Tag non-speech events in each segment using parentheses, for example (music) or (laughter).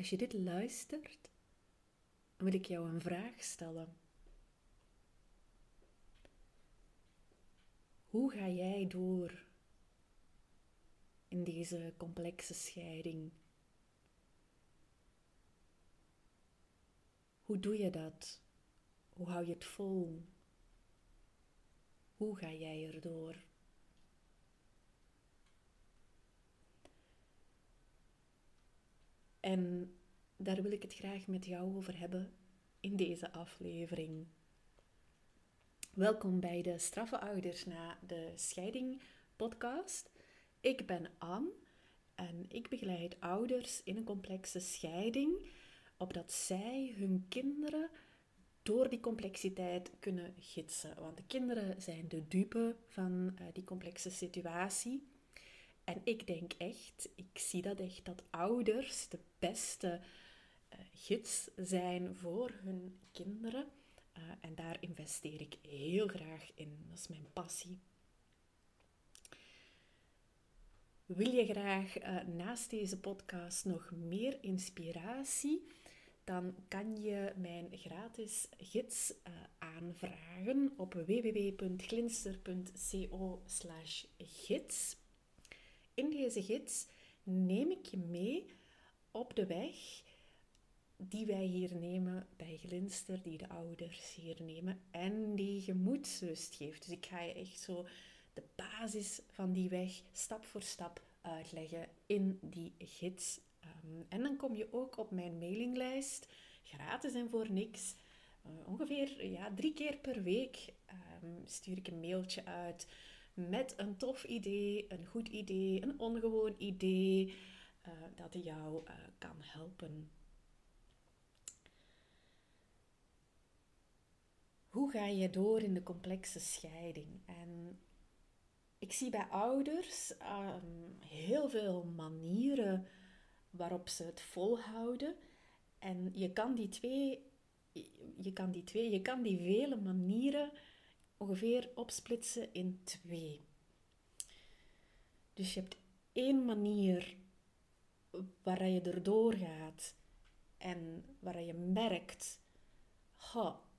als je dit luistert, wil ik jou een vraag stellen. Hoe ga jij door in deze complexe scheiding? Hoe doe je dat? Hoe hou je het vol? Hoe ga jij erdoor? En daar wil ik het graag met jou over hebben in deze aflevering. Welkom bij de Straffe Ouders na de Scheiding podcast. Ik ben Anne en ik begeleid ouders in een complexe scheiding, opdat zij hun kinderen door die complexiteit kunnen gidsen. Want de kinderen zijn de dupe van uh, die complexe situatie. En ik denk echt, ik zie dat echt, dat ouders de beste gids zijn voor hun kinderen. Uh, en daar investeer ik heel graag in. Dat is mijn passie. Wil je graag uh, naast deze podcast nog meer inspiratie? Dan kan je mijn gratis gids uh, aanvragen op www.glinster.co/gids. In deze gids neem ik je mee op de weg die wij hier nemen bij Glinster, die de ouders hier nemen en die gemoedsrust geeft. Dus ik ga je echt zo de basis van die weg stap voor stap uitleggen in die gids. Um, en dan kom je ook op mijn mailinglijst, gratis en voor niks. Uh, ongeveer ja, drie keer per week um, stuur ik een mailtje uit met een tof idee, een goed idee, een ongewoon idee uh, dat jou uh, kan helpen. Hoe ga je door in de complexe scheiding? En ik zie bij ouders um, heel veel manieren waarop ze het volhouden. En je kan die twee, je kan die twee, je kan die vele manieren ongeveer opsplitsen in twee. Dus je hebt één manier waar je erdoor gaat en waar je merkt,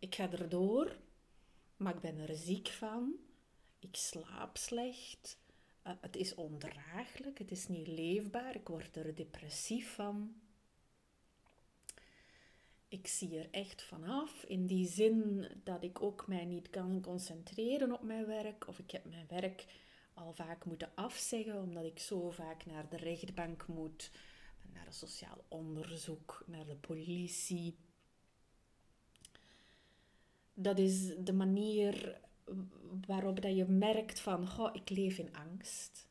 ik ga erdoor, maar ik ben er ziek van, ik slaap slecht, uh, het is ondraaglijk, het is niet leefbaar, ik word er depressief van ik zie er echt vanaf. In die zin dat ik ook mij niet kan concentreren op mijn werk. Of ik heb mijn werk al vaak moeten afzeggen, omdat ik zo vaak naar de rechtbank moet, naar een sociaal onderzoek, naar de politie. Dat is de manier waarop dat je merkt van, oh, ik leef in angst.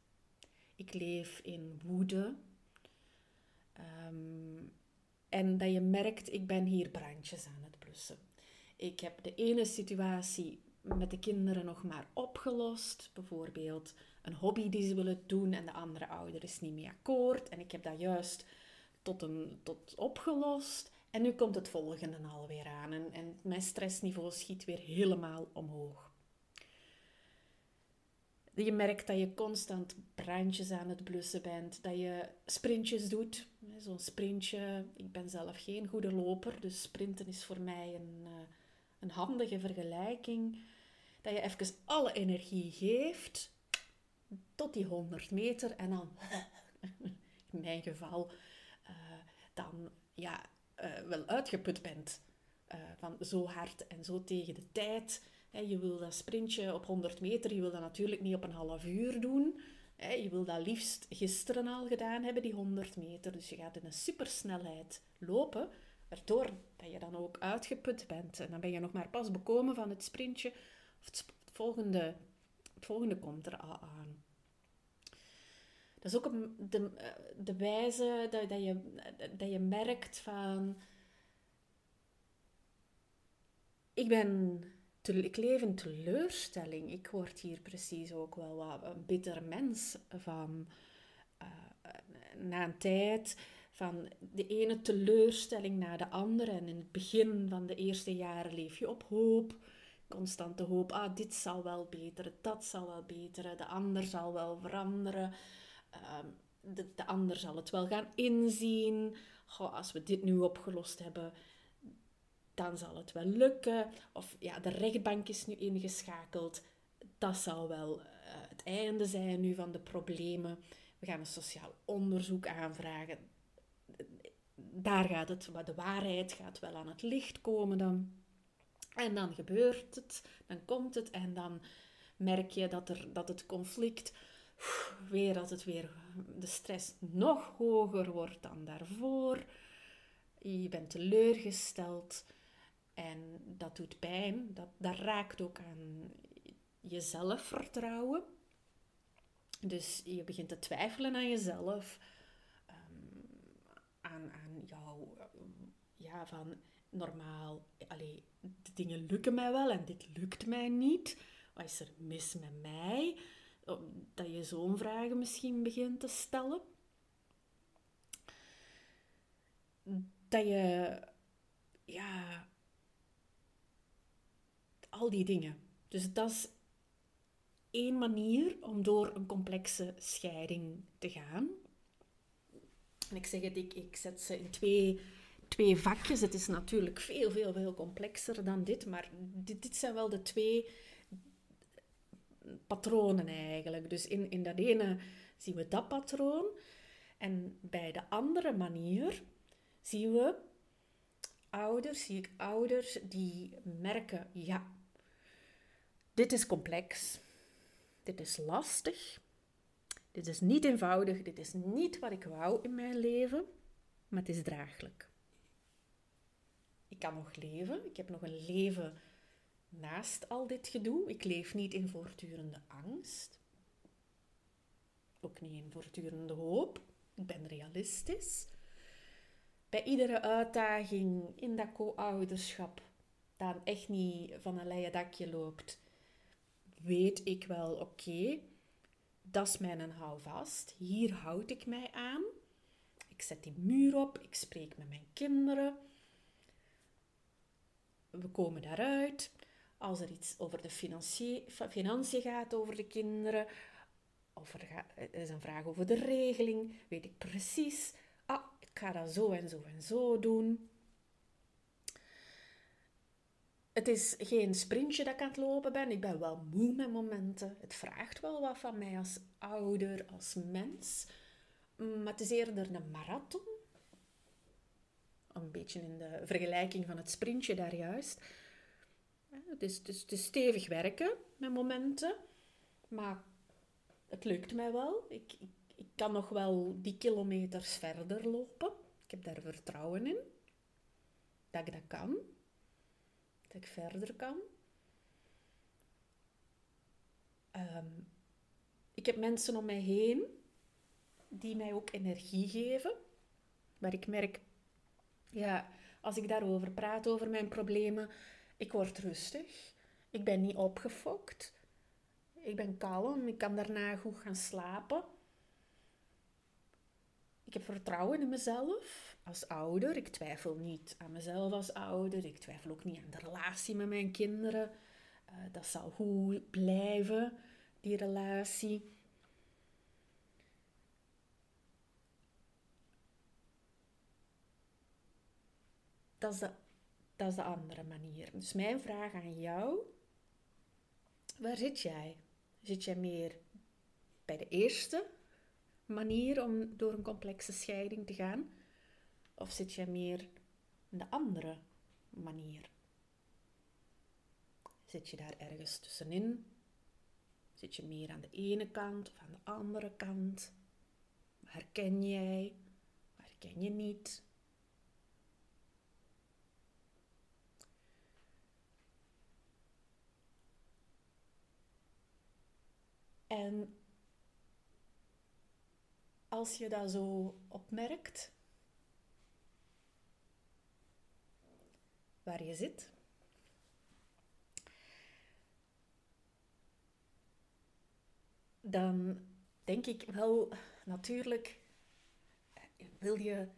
Ik leef in woede. Um, en dat je merkt, ik ben hier brandjes aan het blussen. Ik heb de ene situatie met de kinderen nog maar opgelost. Bijvoorbeeld een hobby die ze willen doen en de andere ouder is niet mee akkoord. En ik heb dat juist tot, een, tot opgelost. En nu komt het volgende alweer aan. En, en mijn stressniveau schiet weer helemaal omhoog je merkt dat je constant brandjes aan het blussen bent, dat je sprintjes doet. Zo'n sprintje, ik ben zelf geen goede loper, dus sprinten is voor mij een, eh, een handige vergelijking. Dat je even alle energie geeft tot die 100 meter en dan, (laughs) in mijn geval, uh, dan ja, uh, wel uitgeput bent. van zo hard en zo tegen de tijd je wil dat sprintje op 100 meter, je wil dat natuurlijk niet op een half uur doen. Je wil dat liefst gisteren al gedaan hebben, die 100 meter. Dus je gaat in een supersnelheid lopen, waardoor dat je dan ook uitgeput bent. En dan ben je nog maar pas bekomen van het sprintje. Of het, volgende, het volgende komt er al aan. Dat is ook de, de wijze dat, dat, je, dat je merkt van... Ik ben ik leef in teleurstelling. Ik word hier precies ook wel wat een bitter mens van. Uh, na een tijd van de ene teleurstelling na de andere. En in het begin van de eerste jaren leef je op hoop. Constante hoop. Ah, dit zal wel beteren, dat zal wel beteren, de ander zal wel veranderen. Uh, de, de ander zal het wel gaan inzien. Goh, als we dit nu opgelost hebben, dan zal het wel lukken. Of ja, de rechtbank is nu ingeschakeld. Dat zal wel uh, het einde zijn nu van de problemen. We gaan een sociaal onderzoek aanvragen. Daar gaat het, maar de waarheid gaat wel aan het licht komen dan. En dan gebeurt het, dan komt het en dan merk je dat, er, dat het conflict, weer dat het weer, de stress nog hoger wordt dan daarvoor. Je bent teleurgesteld en dat doet pijn. Dat, dat raakt ook aan je zelfvertrouwen. Dus je begint te twijfelen aan jezelf, um, aan, aan jou, ja, van normaal, allee, de dingen lukken mij wel en dit lukt mij niet. Wat is er mis met mij? Dat je zo'n vragen misschien begint te stellen. Dat je, ja, al die dingen. Dus dat is één manier om door een complexe scheiding te gaan. En ik zeg het, ik, ik zet ze in twee, twee vakjes. Het is natuurlijk veel, veel, veel complexer dan dit, maar dit, dit zijn wel de twee patronen eigenlijk. Dus in, in dat ene zien we dat patroon. En bij de andere manier zien we ouders, zie ik ouders die merken, ja, dit is complex, dit is lastig, dit is niet eenvoudig, dit is niet wat ik wou in mijn leven, maar het is draaglijk. Ik kan nog leven, ik heb nog een leven naast al dit gedoe. Ik leef niet in voortdurende angst, ook niet in voortdurende hoop. Ik ben realistisch. Bij iedere uitdaging in dat co-ouderschap, dat echt niet van een leien dakje loopt, weet ik wel, oké, dat is mijn houvast. Hier houd ik mij aan. Ik zet die muur op, ik spreek met mijn kinderen. We komen daaruit. Als er iets over de financiën gaat, over de kinderen, of er, is een vraag over de regeling, weet ik precies, ah, ik ga dat zo en zo en zo doen. Het is geen sprintje dat ik aan het lopen ben. Ik ben wel moe met momenten. Het vraagt wel wat van mij als ouder, als mens. Maar het is eerder een marathon. Een beetje in de vergelijking van het sprintje daar juist. Het is, het is, stevig werken met momenten. Maar het lukt mij wel. Ik, ik, ik kan nog wel die kilometers verder lopen. Ik heb daar vertrouwen in. Dat ik dat kan dat ik verder kan. Ehm, ik heb mensen om mij heen die mij ook energie geven. Waar ik merk, ja, als ik daarover praat, over mijn problemen, ik word rustig. Ik ben niet opgefokt. Ik ben kalm. Ik kan daarna goed gaan slapen. Ik heb vertrouwen in mezelf als ouder. Ik twijfel niet aan mezelf als ouder. Ik twijfel ook niet aan de relatie met mijn kinderen. Uh, dat zal goed blijven, die relatie. Dat is, de, dat is de andere manier. Dus mijn vraag aan jou: waar zit jij? Zit jij meer bij de eerste manier om door een complexe scheiding te gaan? Of zit je meer in de andere manier? Zit je daar ergens tussenin? Zit je meer aan de ene kant of aan de andere kant? Herken jij? Herken je niet? En als je dat zo opmerkt, waar je zit, dan denk ik wel natuurlijk, wil je,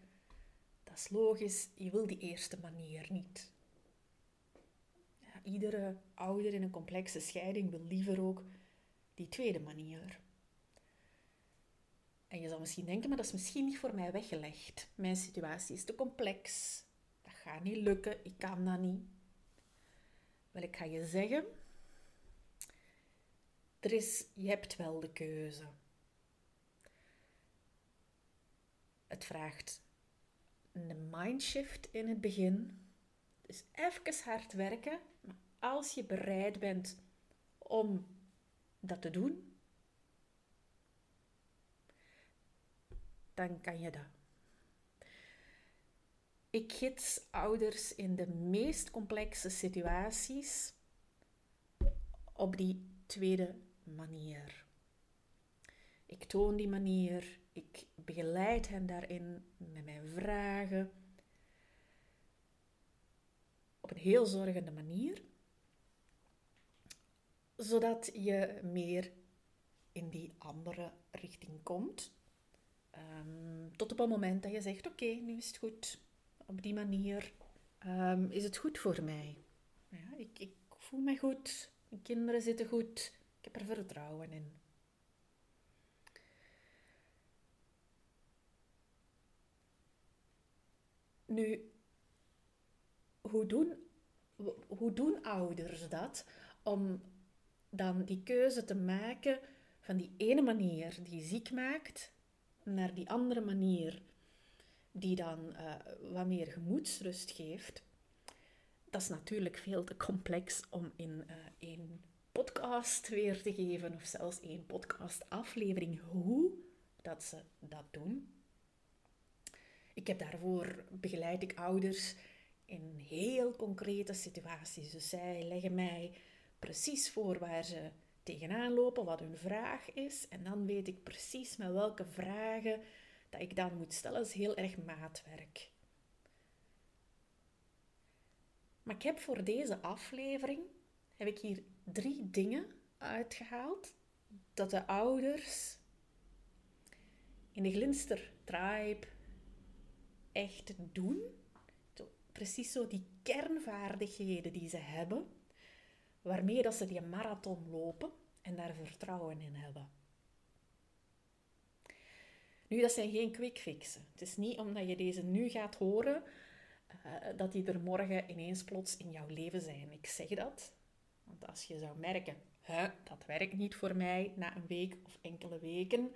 dat is logisch, je wil die eerste manier niet. Iedere ouder in een complexe scheiding wil liever ook die tweede manier. En je zal misschien denken, maar dat is misschien niet voor mij weggelegd. Mijn situatie is te complex. Dat gaat niet lukken. Ik kan dat niet. Wel, ik ga je zeggen, er is, je hebt wel de keuze. Het vraagt een mindshift in het begin. Dus even hard werken. Maar als je bereid bent om dat te doen, dan kan je dat. Ik gids ouders in de meest complexe situaties op die tweede manier. Ik toon die manier, ik begeleid hen daarin met mijn vragen op een heel zorgende manier, zodat je meer in die andere richting komt. Um, tot op het moment dat je zegt: Oké, nu is het goed. Op die manier um, is het goed voor mij. Ja, ik, ik voel me goed. Mijn kinderen zitten goed. Ik heb er vertrouwen in. Nu, hoe doen, hoe doen ouders dat om dan die keuze te maken van die ene manier die ziek maakt naar die andere manier die dan uh, wat meer gemoedsrust geeft? Dat is natuurlijk veel te complex om in uh, één podcast weer te geven of zelfs één podcastaflevering hoe dat ze dat doen. Ik heb daarvoor begeleid ik ouders in heel concrete situaties. Dus zij leggen mij precies voor waar ze tegenaan lopen, wat hun vraag is. En dan weet ik precies met welke vragen dat ik dan moet stellen. Dat is heel erg maatwerk. Maar ik heb voor deze aflevering heb ik hier drie dingen uitgehaald dat de ouders in de Glinster Tribe echt doen. Precies zo die kernvaardigheden die ze hebben, waarmee dat ze die marathon lopen en daar vertrouwen in hebben. Nu, dat zijn geen quick fixen. Het is niet omdat je deze nu gaat horen, uh, dat die er morgen ineens plots in jouw leven zijn. Ik zeg dat want als je zou merken, dat werkt niet voor mij na een week of enkele weken,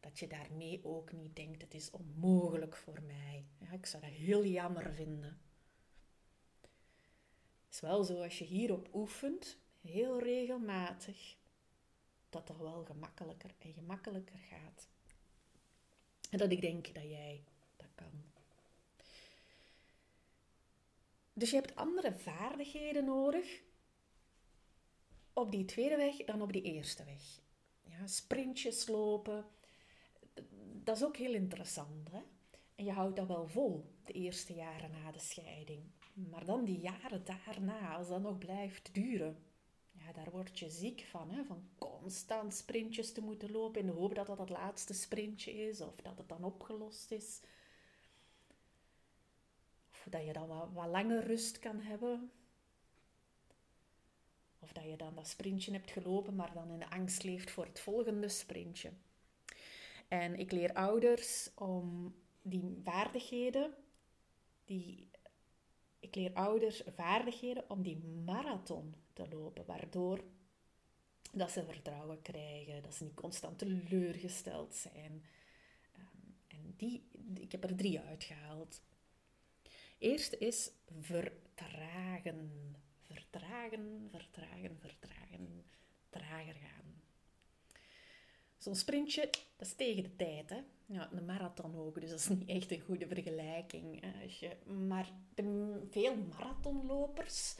dat je daarmee ook niet denkt, het is onmogelijk voor mij. Ja, ik zou dat heel jammer vinden. Het is wel zo, als je hierop oefent, heel regelmatig, dat dat wel gemakkelijker en gemakkelijker gaat. En dat ik denk dat jij dat kan. Dus je hebt andere vaardigheden nodig op die tweede weg dan op die eerste weg. Ja, sprintjes lopen, dat is ook heel interessant. Hè? En je houdt dat wel vol, de eerste jaren na de scheiding. Maar dan die jaren daarna, als dat nog blijft duren, ja, daar word je ziek van. Hè? Van constant sprintjes te moeten lopen in de hoop dat dat het laatste sprintje is of dat het dan opgelost is. Of dat je dan wat, wat langer rust kan hebben. Of dat je dan dat sprintje hebt gelopen, maar dan in de angst leeft voor het volgende sprintje. En ik leer ouders om die vaardigheden, die, ik leer ouders vaardigheden om die marathon te lopen, waardoor dat ze vertrouwen krijgen, dat ze niet constant teleurgesteld zijn. Um, en die, ik heb er drie uitgehaald. Eerste is vertragen vertragen, vertragen, vertragen, trager gaan. Zo'n sprintje, dat is tegen de tijd, hè. Ja, een marathon ook, dus dat is niet echt een goede vergelijking. Maar veel marathonlopers,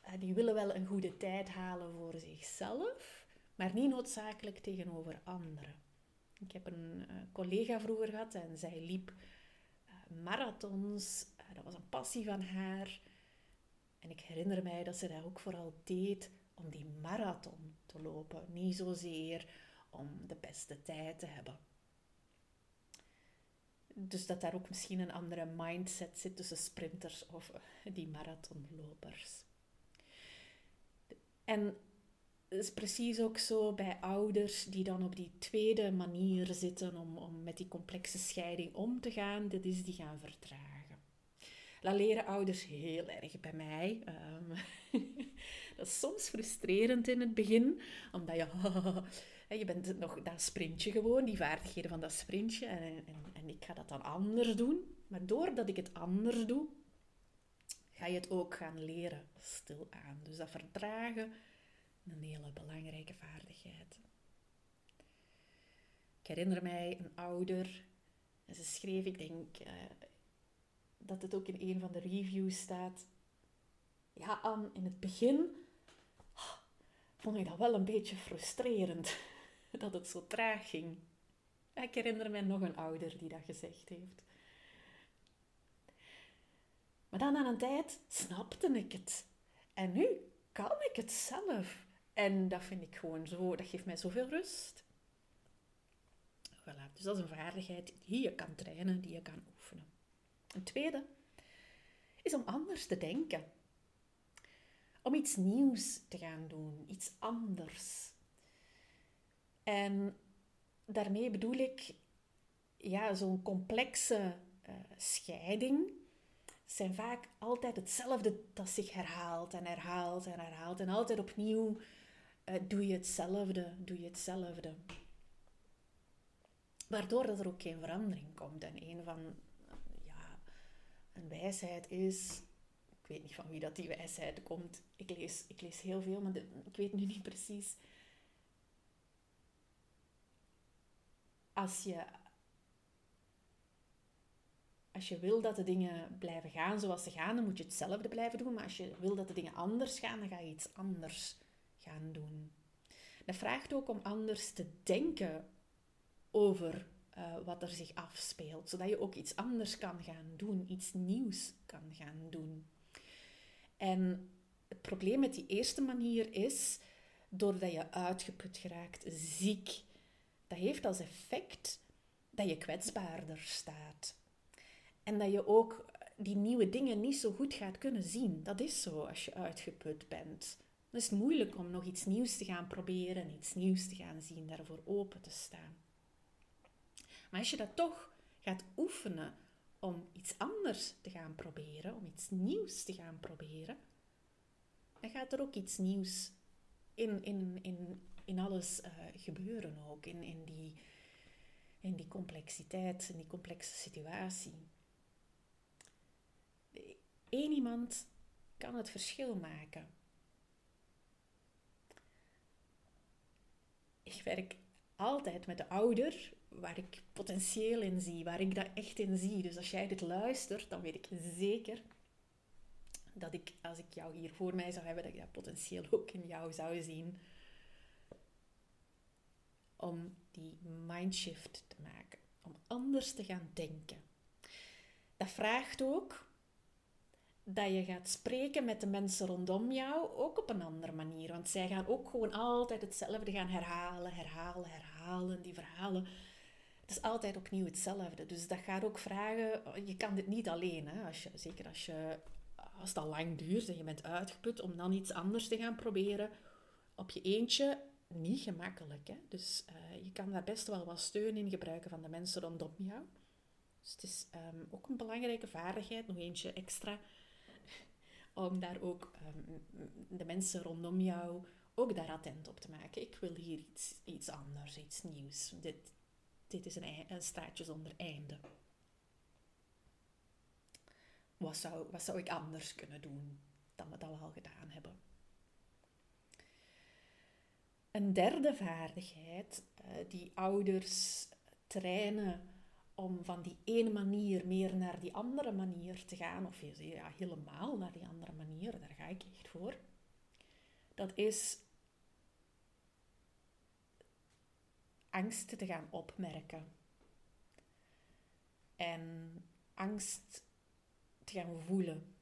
eh, die willen wel een goede tijd halen voor zichzelf, maar niet noodzakelijk tegenover anderen. Ik heb een uh, collega vroeger gehad en zij liep uh, marathons. dat was een passie van haar. En ik herinner mij dat ze dat ook vooral deed om die marathon te lopen, niet zozeer om de beste tijd te hebben. Dus dat daar ook misschien een andere mindset zit tussen sprinters of die marathonlopers. En is precies ook zo bij ouders die dan op die tweede manier zitten om, om met die complexe scheiding om te gaan. Dat is die gaan vertragen. Dat leren ouders heel erg bij mij. Ehm, (laughs) dat is soms frustrerend in het begin, omdat je... (laughs) je bent nog dat sprintje gewoon, die vaardigheden van dat sprintje. En, en, en ik ga dat dan anders doen. Maar doordat ik het anders doe, ga je het ook gaan leren stilaan. Dus dat vertragen een hele belangrijke vaardigheid. Ik herinner mij een ouder, en ze schreef, ik denk uh, dat het ook in een van de reviews staat. Ja, Anne, in het begin vond ik dat wel een beetje frustrerend (laughs) dat het zo traag ging. Ik herinner mij nog een ouder die dat gezegd heeft. Maar dan aan een tijd snapte ik het. En nu kan ik het zelf. En dat vind ik gewoon zo, dat geeft mij zoveel rust. Voilà, dus dat is een vaardigheid die je kan trainen, die je kan oefenen. Een tweede is om anders te denken. Om iets nieuws te gaan doen, iets anders. En daarmee bedoel ik ja, zo'n complexe uh, scheiding zijn vaak altijd hetzelfde dat zich herhaalt en herhaalt en herhaalt. En altijd opnieuw uh, doe je hetzelfde, doe je hetzelfde. Waardoor dat er ook geen verandering komt. En een van, ja, een wijsheid is, ik weet niet van wie dat die wijsheid komt. Ik lees, ik lees heel veel, maar ik weet nu niet precies. Als je, als je wil dat de dingen blijven gaan zoals ze gaan, dan moet je hetzelfde blijven doen. Maar als je wil dat de dingen anders gaan, dan ga je iets anders gaan doen. Dat vraagt ook om anders te denken over uh, wat er zich afspeelt, zodat je ook iets anders kan gaan doen, iets nieuws kan gaan doen. En het probleem met die eerste manier is, doordat je uitgeput geraakt, ziek, dat heeft als effect dat je kwetsbaarder staat. En dat je ook die nieuwe dingen niet zo goed gaat kunnen zien. Dat is zo als je uitgeput bent. Dan is het moeilijk om nog iets nieuws te gaan proberen, iets nieuws te gaan zien, daarvoor open te staan. Maar als je dat toch gaat oefenen om iets anders te gaan proberen, om iets nieuws te gaan proberen, dan gaat er ook iets nieuws in, in, in, in alles uh, gebeuren ook, in, in, die, in die complexiteit, in die complexe situatie. Eén iemand kan het verschil maken. ik werk altijd met de ouder waar ik potentieel in zie, waar ik dat echt in zie. Dus als jij dit luistert, dan weet ik zeker dat ik, als ik jou hier voor mij zou hebben, dat ik dat potentieel (laughs) ook in jou zou zien. Om die mindshift te maken, om anders te gaan denken. Dat vraagt ook dat je gaat spreken met de mensen rondom jou ook op een andere manier. Want zij gaan ook gewoon altijd hetzelfde gaan herhalen, herhalen, herhalen, die verhalen. Het is altijd opnieuw hetzelfde. Dus dat gaat ook vragen, je kan dit niet alleen. Hè? Als je, zeker als, je, als het al lang duurt en je bent uitgeput, om dan iets anders te gaan proberen op je eentje, niet gemakkelijk. Hè? Dus uh, je kan daar best wel wat steun in gebruiken van de mensen rondom jou. Dus het is um, ook een belangrijke vaardigheid, nog eentje extra (laughs) om daar ook um, de mensen rondom jou ook daar attent op te maken. Ik wil hier iets, iets anders, iets nieuws. Dit, dit is een, een straatje zonder einde. Wat zou, wat zou ik anders kunnen doen dan we dat al gedaan hebben? Een derde vaardigheid uh, die ouders trainen om van die ene manier meer naar die andere manier te gaan, of ja, helemaal naar die andere manier, daar ga ik echt voor. Dat is angst te gaan opmerken. En angst te gaan voelen.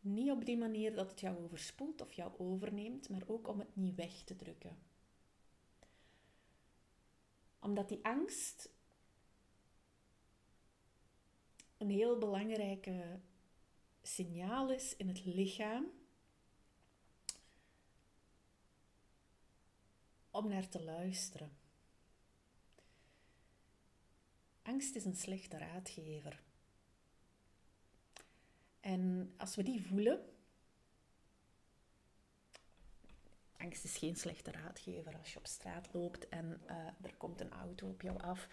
Niet op die manier dat het jou overspoelt of jou overneemt, maar ook om het niet weg te drukken. Omdat die angst een heel belangrijke signaal is in het lichaam om naar te luisteren. Angst is een slechte raadgever. En als we die voelen, angst is geen slechte raadgever. Als je op straat loopt en uh, er komt een auto op jou af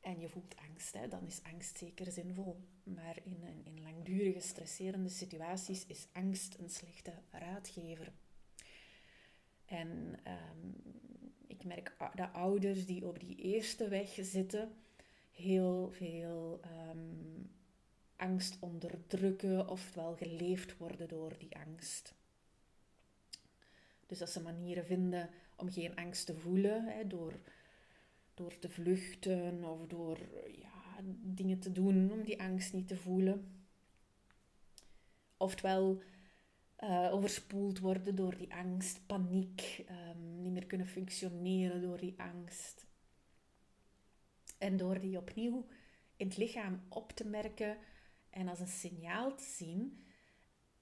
en je voelt angst, hè, dan is angst zeker zinvol. Maar in, in langdurige stresserende situaties is angst een slechte raadgever. En um, ik merk dat ouders die op die eerste weg zitten, heel veel um, angst onderdrukken, ofwel geleefd worden door die angst. Dus dat ze manieren vinden om geen angst te voelen, hè, door, door te vluchten of door ja, dingen te doen om die angst niet te voelen. Oftewel uh, overspoeld worden door die angst, paniek, um, niet meer kunnen functioneren door die angst. En door die opnieuw in het lichaam op te merken en als een signaal te zien,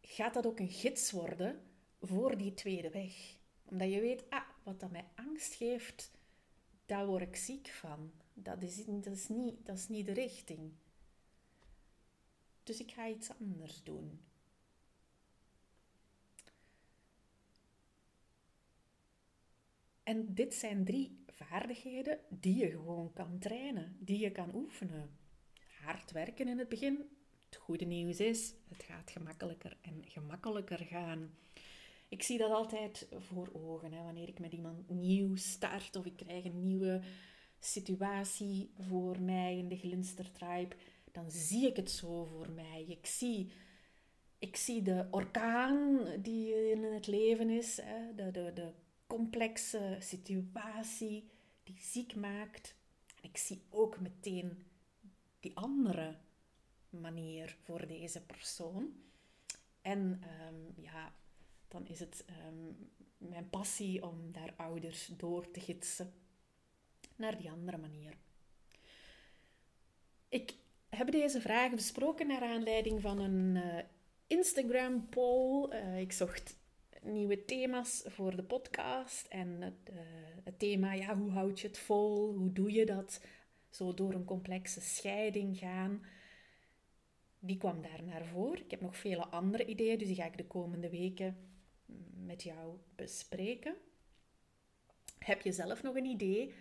gaat dat ook een gids worden voor die tweede weg. Omdat je weet, ah, wat dat mij angst geeft, daar word ik ziek van. Dat is, niet, dat is niet de richting. Dus ik ga iets anders doen. En dit zijn drie vaardigheden die je gewoon kan trainen, die je kan oefenen. Hard werken in het begin. Het goede nieuws is, het gaat gemakkelijker en gemakkelijker gaan. Ik zie dat altijd voor ogen. Hè. Wanneer ik met iemand nieuw start of ik krijg een nieuwe situatie voor mij in de Glinstertribe, dan zie ik het zo voor mij. Ik zie, ik zie de orkaan die in het leven is, hè. De, de, de complexe situatie die ziek maakt. Ik zie ook meteen die andere manier voor deze persoon. En um, ja, dan is het um, mijn passie om daar ouders door te gidsen naar die andere manier. Ik heb deze vragen besproken naar aanleiding van een uh, Instagram poll. Uh, ik zocht nieuwe thema's voor de podcast. En het, uh, het, thema, ja, hoe houd je het vol? Hoe doe je dat? Zo door een complexe scheiding gaan. Die kwam daar naar voren. Ik heb nog vele andere ideeën, dus die ga ik de komende weken met jou bespreken. Heb je zelf nog een idee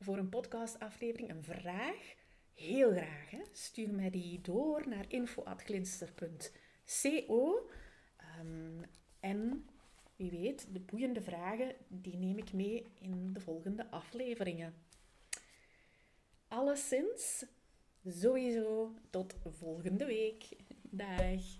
voor een podcastaflevering, een vraag? Heel graag. Stuur mij die door naar info.glinster.co. Um, en wie weet, de boeiende vragen, die neem ik mee in de volgende afleveringen. Alleszins, sowieso tot volgende week. Dag!